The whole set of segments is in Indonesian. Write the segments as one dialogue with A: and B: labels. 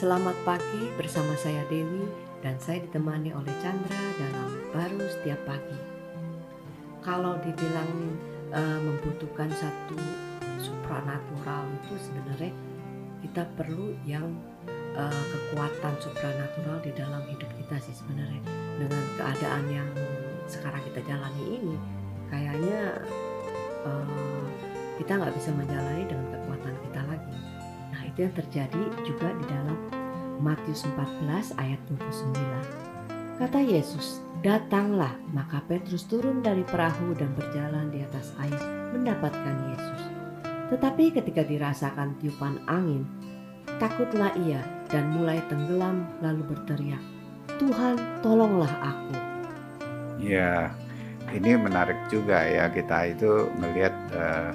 A: Selamat pagi bersama saya Dewi dan saya ditemani oleh Chandra dalam baru setiap pagi. Kalau dibilang uh, membutuhkan satu supranatural itu sebenarnya kita perlu yang uh, kekuatan supranatural di dalam hidup kita sih sebenarnya dengan keadaan yang sekarang kita jalani ini kayaknya uh, kita nggak bisa menjalani dengan itu yang terjadi juga di dalam Matius 14 ayat 29. Kata Yesus, datanglah maka Petrus turun dari perahu dan berjalan di atas air mendapatkan Yesus. Tetapi ketika dirasakan tiupan angin, takutlah ia dan mulai tenggelam lalu berteriak, Tuhan tolonglah aku.
B: Ya, ini menarik juga ya kita itu melihat uh,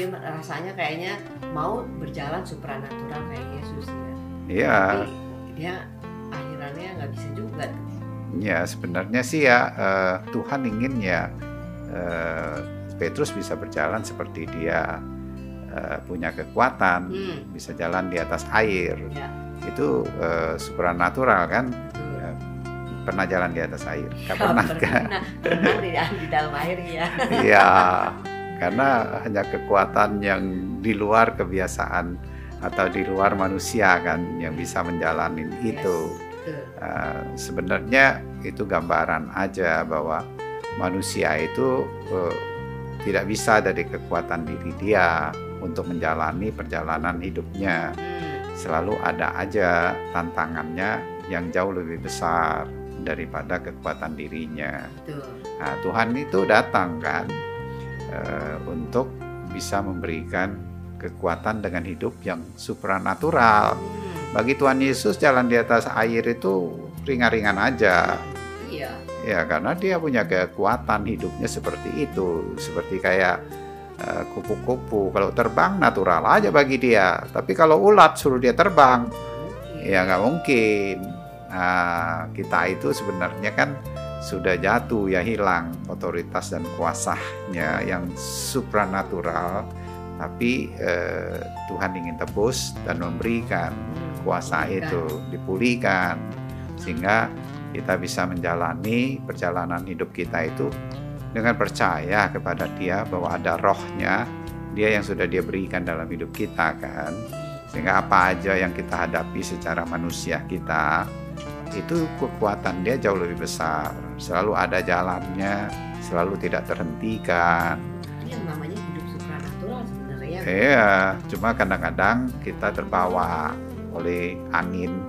A: dia rasanya kayaknya mau berjalan supranatural kayak Yesus ya.
B: Iya.
A: Tapi dia akhirannya nggak bisa juga.
B: Ya sebenarnya sih ya uh, Tuhan ingin ya uh, Petrus bisa berjalan seperti dia uh, punya kekuatan, hmm. bisa jalan di atas air. Ya. Itu uh, supranatural kan? pernah jalan di atas air?
A: Gak pernah, kan? Pernah di, di dalam air ya.
B: Iya, karena hanya kekuatan yang di luar kebiasaan atau di luar manusia kan yang bisa menjalani itu. Uh, sebenarnya itu gambaran aja bahwa manusia itu uh, tidak bisa dari kekuatan diri dia untuk menjalani perjalanan hidupnya. Hmm. Selalu ada aja tantangannya yang jauh lebih besar daripada kekuatan dirinya. Nah, Tuhan itu datang kan uh, untuk bisa memberikan kekuatan dengan hidup yang supranatural. Bagi Tuhan Yesus jalan di atas air itu ringan-ringan aja.
A: Iya.
B: Ya karena dia punya kekuatan hidupnya seperti itu, seperti kayak eh, kupu-kupu. Uh, kalau terbang natural aja bagi dia. Tapi kalau ulat suruh dia terbang, ya nggak mungkin. Nah, kita itu sebenarnya kan sudah jatuh ya hilang otoritas dan kuasanya yang supranatural. Tapi eh, Tuhan ingin tebus dan memberikan kuasa itu dipulihkan. Sehingga kita bisa menjalani perjalanan hidup kita itu dengan percaya kepada Dia bahwa ada rohnya Dia yang sudah Dia berikan dalam hidup kita kan. Sehingga apa aja yang kita hadapi secara manusia kita itu kekuatan dia jauh lebih besar selalu ada jalannya selalu tidak terhentikan
A: ini yang namanya hidup supranatural sebenarnya
B: iya cuma kadang-kadang kita terbawa oleh angin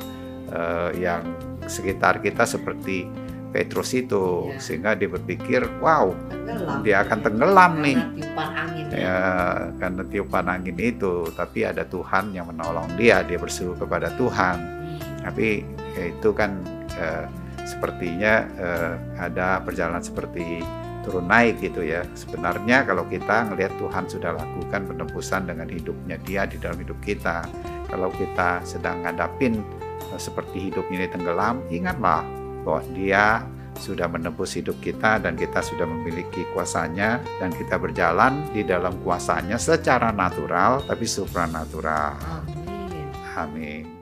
B: uh, yang sekitar kita seperti Petrus itu ya. sehingga dia berpikir wow tenggelam. dia akan tenggelam
A: karena
B: nih
A: tiupan angin
B: ya. ya karena tiupan angin itu tapi ada Tuhan yang menolong dia dia berseru kepada Tuhan hmm. tapi ya itu kan eh, sepertinya eh, ada perjalanan seperti turun naik gitu ya. Sebenarnya kalau kita ngelihat Tuhan sudah lakukan penebusan dengan hidupnya dia di dalam hidup kita. Kalau kita sedang ngadapin eh, seperti hidup ini tenggelam, ingatlah bahwa dia sudah menebus hidup kita dan kita sudah memiliki kuasanya dan kita berjalan di dalam kuasanya secara natural tapi supranatural.
A: Amin.
B: Amin.